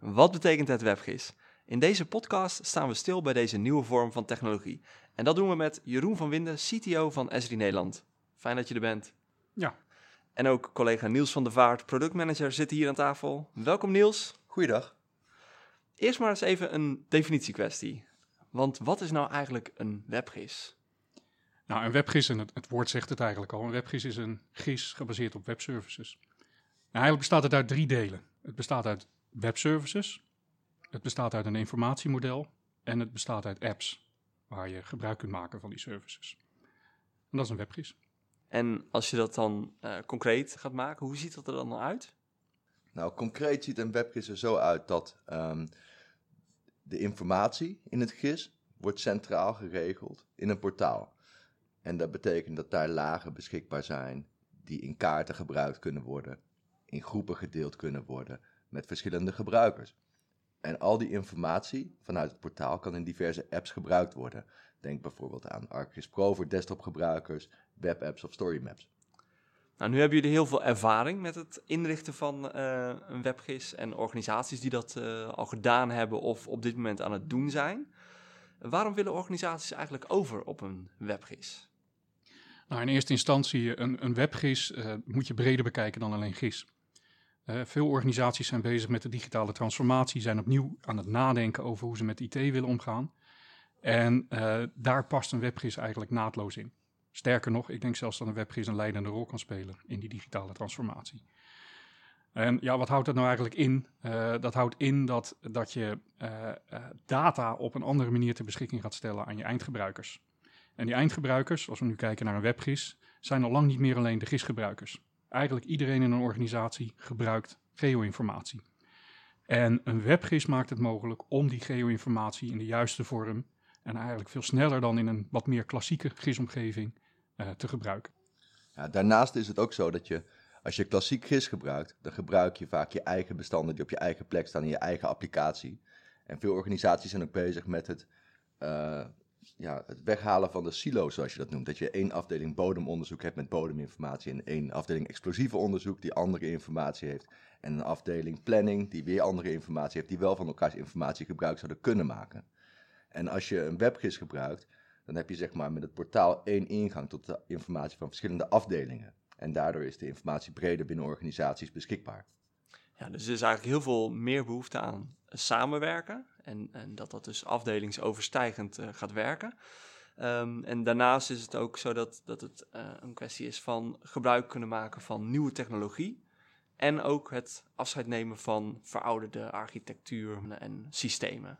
Wat betekent het WebGIS? In deze podcast staan we stil bij deze nieuwe vorm van technologie. En dat doen we met Jeroen van Winden, CTO van Esri Nederland. Fijn dat je er bent. Ja. En ook collega Niels van der Vaart, productmanager, zit hier aan tafel. Welkom Niels. Goeiedag. Eerst maar eens even een definitiekwestie. Want wat is nou eigenlijk een WebGIS? Nou, een webgis, en het, het, woord zegt het eigenlijk al, een webgis is een gis gebaseerd op webservices. Nou, eigenlijk bestaat het uit drie delen. Het bestaat uit webservices, het bestaat uit een informatiemodel en het bestaat uit apps, waar je gebruik kunt maken van die services. En dat is een webgis. En als je dat dan uh, concreet gaat maken, hoe ziet dat er dan uit? Nou, concreet ziet een webgis er zo uit dat um, de informatie in het GIS wordt centraal geregeld in een portaal. En dat betekent dat daar lagen beschikbaar zijn die in kaarten gebruikt kunnen worden, in groepen gedeeld kunnen worden met verschillende gebruikers. En al die informatie vanuit het portaal kan in diverse apps gebruikt worden. Denk bijvoorbeeld aan ArcGIS Pro voor desktopgebruikers, webapps of storymaps. Nou, nu hebben jullie heel veel ervaring met het inrichten van uh, een webgis en organisaties die dat uh, al gedaan hebben of op dit moment aan het doen zijn. Waarom willen organisaties eigenlijk over op een webgis? Nou, in eerste instantie, een, een webgis uh, moet je breder bekijken dan alleen GIS. Uh, veel organisaties zijn bezig met de digitale transformatie, zijn opnieuw aan het nadenken over hoe ze met IT willen omgaan. En uh, daar past een webgis eigenlijk naadloos in. Sterker nog, ik denk zelfs dat een webgis een leidende rol kan spelen in die digitale transformatie. En ja, wat houdt dat nou eigenlijk in? Uh, dat houdt in dat, dat je data op een andere manier ter beschikking gaat stellen aan je eindgebruikers. En die eindgebruikers, als we nu kijken naar een webgis, zijn al lang niet meer alleen de GIS-gebruikers. Eigenlijk iedereen in een organisatie gebruikt geo-informatie. En een webgis maakt het mogelijk om die geo-informatie in de juiste vorm en eigenlijk veel sneller dan in een wat meer klassieke GIS-omgeving uh, te gebruiken. Ja, daarnaast is het ook zo dat je, als je klassiek GIS gebruikt, dan gebruik je vaak je eigen bestanden die op je eigen plek staan in je eigen applicatie. En veel organisaties zijn ook bezig met het uh, ja, het weghalen van de silo's, zoals je dat noemt. Dat je één afdeling bodemonderzoek hebt met bodeminformatie en één afdeling explosieve onderzoek die andere informatie heeft. En een afdeling planning die weer andere informatie heeft, die wel van elkaars informatie gebruik zouden kunnen maken. En als je een webgis gebruikt, dan heb je zeg maar met het portaal één ingang tot de informatie van verschillende afdelingen. En daardoor is de informatie breder binnen organisaties beschikbaar. Ja, dus er is eigenlijk heel veel meer behoefte aan samenwerken. En, en dat dat dus afdelingsoverstijgend uh, gaat werken. Um, en daarnaast is het ook zo dat, dat het uh, een kwestie is van gebruik kunnen maken van nieuwe technologie. En ook het afscheid nemen van verouderde architectuur en systemen.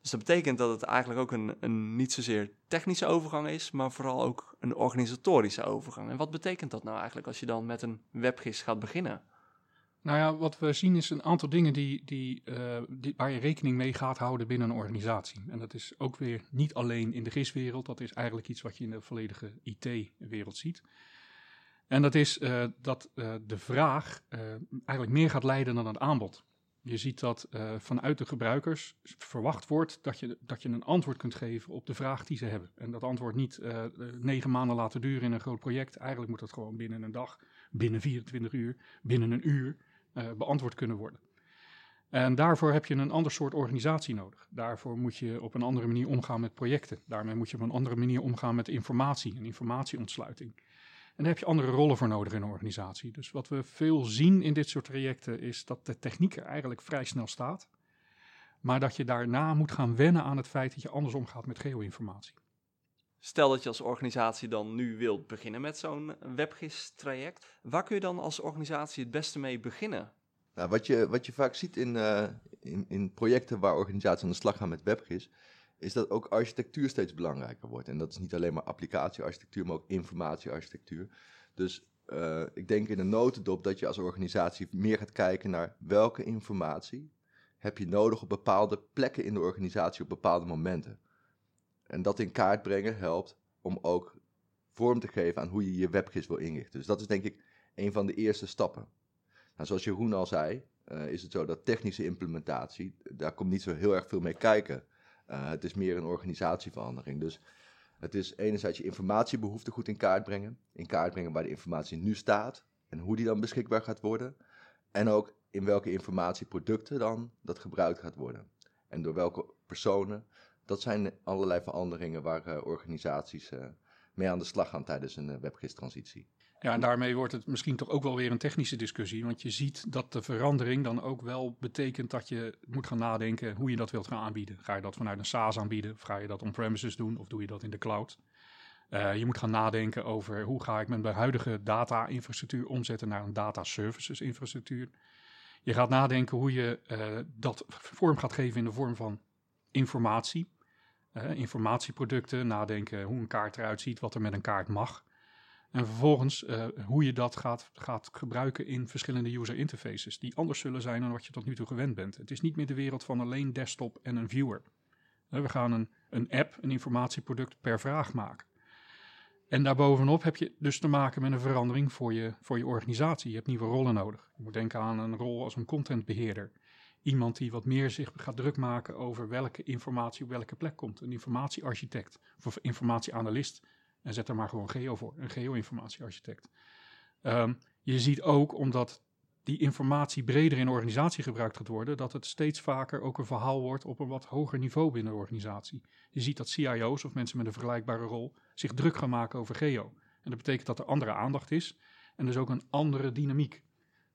Dus dat betekent dat het eigenlijk ook een, een niet zozeer technische overgang is, maar vooral ook een organisatorische overgang. En wat betekent dat nou eigenlijk als je dan met een webgis gaat beginnen? Nou ja, wat we zien is een aantal dingen die, die, uh, die, waar je rekening mee gaat houden binnen een organisatie. En dat is ook weer niet alleen in de GIS-wereld, dat is eigenlijk iets wat je in de volledige IT-wereld ziet. En dat is uh, dat uh, de vraag eigenlijk meer gaat leiden dan het aanbod. Je ziet dat vanuit de gebruikers verwacht wordt dat je, dat je een antwoord kunt geven op de vraag die ze hebben. En dat antwoord niet negen maanden laten duren in een groot project. Eigenlijk moet dat gewoon binnen een dag, binnen 24 uur, binnen een uur beantwoord kunnen worden. En daarvoor heb je een ander soort organisatie nodig. Daarvoor moet je op een andere manier omgaan met projecten. Daarmee moet je op een andere manier omgaan met informatie en informatieontsluiting. En daar heb je andere rollen voor nodig in een organisatie. Dus wat we veel zien in dit soort trajecten is dat de techniek er eigenlijk vrij snel staat. Maar dat je daarna moet gaan wennen aan het feit dat je anders omgaat met geo-informatie. Stel dat je als organisatie dan nu wilt beginnen met zo'n WebGIS-traject. Waar kun je dan als organisatie het beste mee beginnen? Nou, wat, je, wat je vaak ziet in, uh, in, in projecten waar organisaties aan de slag gaan met WebGIS, is dat ook architectuur steeds belangrijker wordt. En dat is niet alleen maar applicatiearchitectuur, maar ook informatiearchitectuur. Dus uh, ik denk in een notendop dat je als organisatie meer gaat kijken naar welke informatie heb je nodig op bepaalde plekken in de organisatie op bepaalde momenten. En dat in kaart brengen helpt om ook vorm te geven aan hoe je je webgis wil inrichten. Dus dat is denk ik een van de eerste stappen. Nou, zoals Jeroen al zei, uh, is het zo dat technische implementatie, daar komt niet zo heel erg veel mee kijken. Uh, het is meer een organisatieverandering. Dus het is enerzijds je informatiebehoefte goed in kaart brengen. In kaart brengen waar de informatie nu staat en hoe die dan beschikbaar gaat worden. En ook in welke informatieproducten dan dat gebruikt gaat worden. En door welke personen. Dat zijn allerlei veranderingen waar uh, organisaties uh, mee aan de slag gaan tijdens een uh, webgis-transitie. Ja, en daarmee wordt het misschien toch ook wel weer een technische discussie. Want je ziet dat de verandering dan ook wel betekent dat je moet gaan nadenken hoe je dat wilt gaan aanbieden. Ga je dat vanuit een SaaS aanbieden? Of ga je dat on-premises doen? Of doe je dat in de cloud? Je moet gaan nadenken over hoe ga ik mijn huidige data-infrastructuur omzetten naar een data services infrastructuur. Je gaat nadenken hoe je dat vorm gaat geven in de vorm van informatie. Uh, informatieproducten, nadenken hoe een kaart eruit ziet, wat er met een kaart mag. En vervolgens uh, hoe je dat gaat, gaat gebruiken in verschillende user interfaces, die anders zullen zijn dan wat je tot nu toe gewend bent. Het is niet meer de wereld van alleen desktop en een viewer. Uh, we gaan een, een app, een informatieproduct per vraag maken. En daarbovenop heb je dus te maken met een verandering voor je, voor je organisatie. Je hebt nieuwe rollen nodig. Je moet denken aan een rol als een contentbeheerder. Iemand die wat meer zich gaat druk maken over welke informatie op welke plek komt. Een informatiearchitect of informatieanalist en zet er maar gewoon geo voor, een geo-informatiearchitect. Um, je ziet ook, omdat die informatie breder in de organisatie gebruikt gaat worden, dat het steeds vaker ook een verhaal wordt op een wat hoger niveau binnen de organisatie. Je ziet dat CIO's of mensen met een vergelijkbare rol zich druk gaan maken over geo. En dat betekent dat er andere aandacht is en dus ook een andere dynamiek.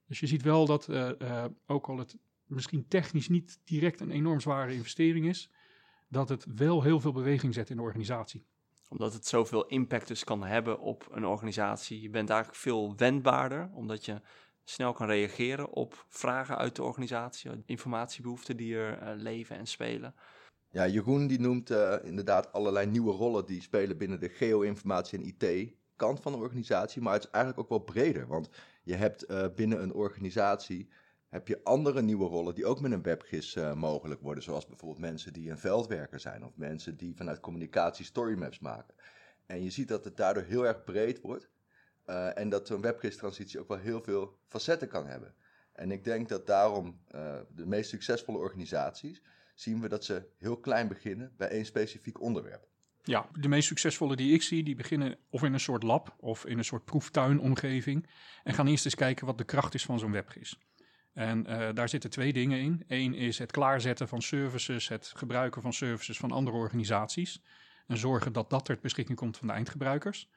Dus je ziet wel dat, uh, uh, ook al het misschien technisch niet direct een enorm zware investering is, dat het wel heel veel beweging zet in de organisatie omdat het zoveel impact dus kan hebben op een organisatie. Je bent eigenlijk veel wendbaarder, omdat je snel kan reageren op vragen uit de organisatie, informatiebehoeften die er uh, leven en spelen. Ja, Jeroen die noemt uh, inderdaad allerlei nieuwe rollen die spelen binnen de geo-informatie en IT kant van de organisatie, maar het is eigenlijk ook wel breder, want je hebt uh, binnen een organisatie heb je andere nieuwe rollen die ook met een webgis uh, mogelijk worden. Zoals bijvoorbeeld mensen die een veldwerker zijn of mensen die vanuit communicatie storymaps maken. En je ziet dat het daardoor heel erg breed wordt uh, en dat zo'n webgis-transitie ook wel heel veel facetten kan hebben. En ik denk dat daarom uh, de meest succesvolle organisaties zien we dat ze heel klein beginnen bij één specifiek onderwerp. Ja, de meest succesvolle die ik zie, die beginnen of in een soort lab of in een soort proeftuinomgeving en gaan eerst eens kijken wat de kracht is van zo'n webgis. En uh, daar zitten twee dingen in. Eén is het klaarzetten van services, het gebruiken van services van andere organisaties. En zorgen dat dat ter beschikking komt van de eindgebruikers.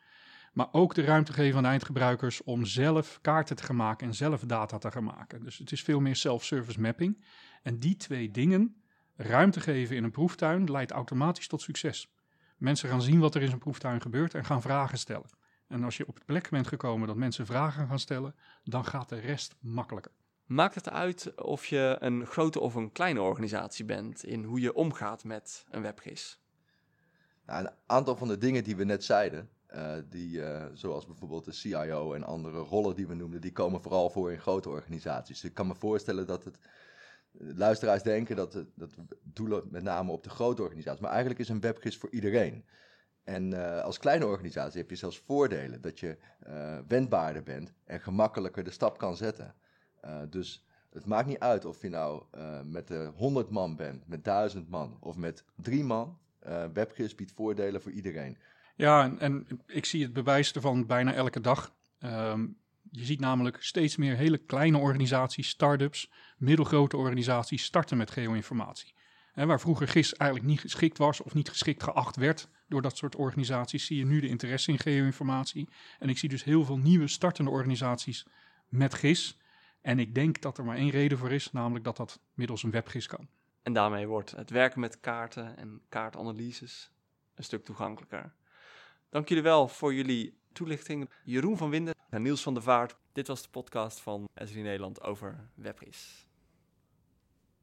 Maar ook de ruimte geven aan de eindgebruikers om zelf kaarten te gaan maken en zelf data te gaan maken. Dus het is veel meer self-service mapping. En die twee dingen, ruimte geven in een proeftuin, leidt automatisch tot succes. Mensen gaan zien wat er in zo'n proeftuin gebeurt en gaan vragen stellen. En als je op het plek bent gekomen dat mensen vragen gaan stellen, dan gaat de rest makkelijker. Maakt het uit of je een grote of een kleine organisatie bent in hoe je omgaat met een webgis? Nou, een aantal van de dingen die we net zeiden, uh, die, uh, zoals bijvoorbeeld de CIO en andere rollen die we noemden, die komen vooral voor in grote organisaties. Ik kan me voorstellen dat het luisteraars denken dat, het, dat doelen met name op de grote organisaties. Maar eigenlijk is een webgis voor iedereen. En als kleine organisatie heb je zelfs voordelen dat je wendbaarder bent en gemakkelijker de stap kan zetten. Uh, dus het maakt niet uit of je nou uh, met de 100 man bent, met 1000 man of met drie man. Uh, WebGIS biedt voordelen voor iedereen. Ja, en, en, ik zie het bewijs ervan bijna elke dag. Um, je ziet namelijk steeds meer hele kleine organisaties, start-ups, middelgrote organisaties starten met geo-informatie. Waar vroeger GIS eigenlijk niet geschikt was of niet geschikt geacht werd door dat soort organisaties, zie je nu de interesse in geo-informatie. En ik zie dus heel veel nieuwe startende organisaties met GIS. En ik denk dat er maar één reden voor is, namelijk dat dat middels een webgis kan. En daarmee wordt het werken met kaarten en kaartanalyses een stuk toegankelijker. Dank jullie wel voor jullie toelichting. Jeroen van Winden en Niels van der Vaart. Dit was de podcast van Esri Nederland over webgis.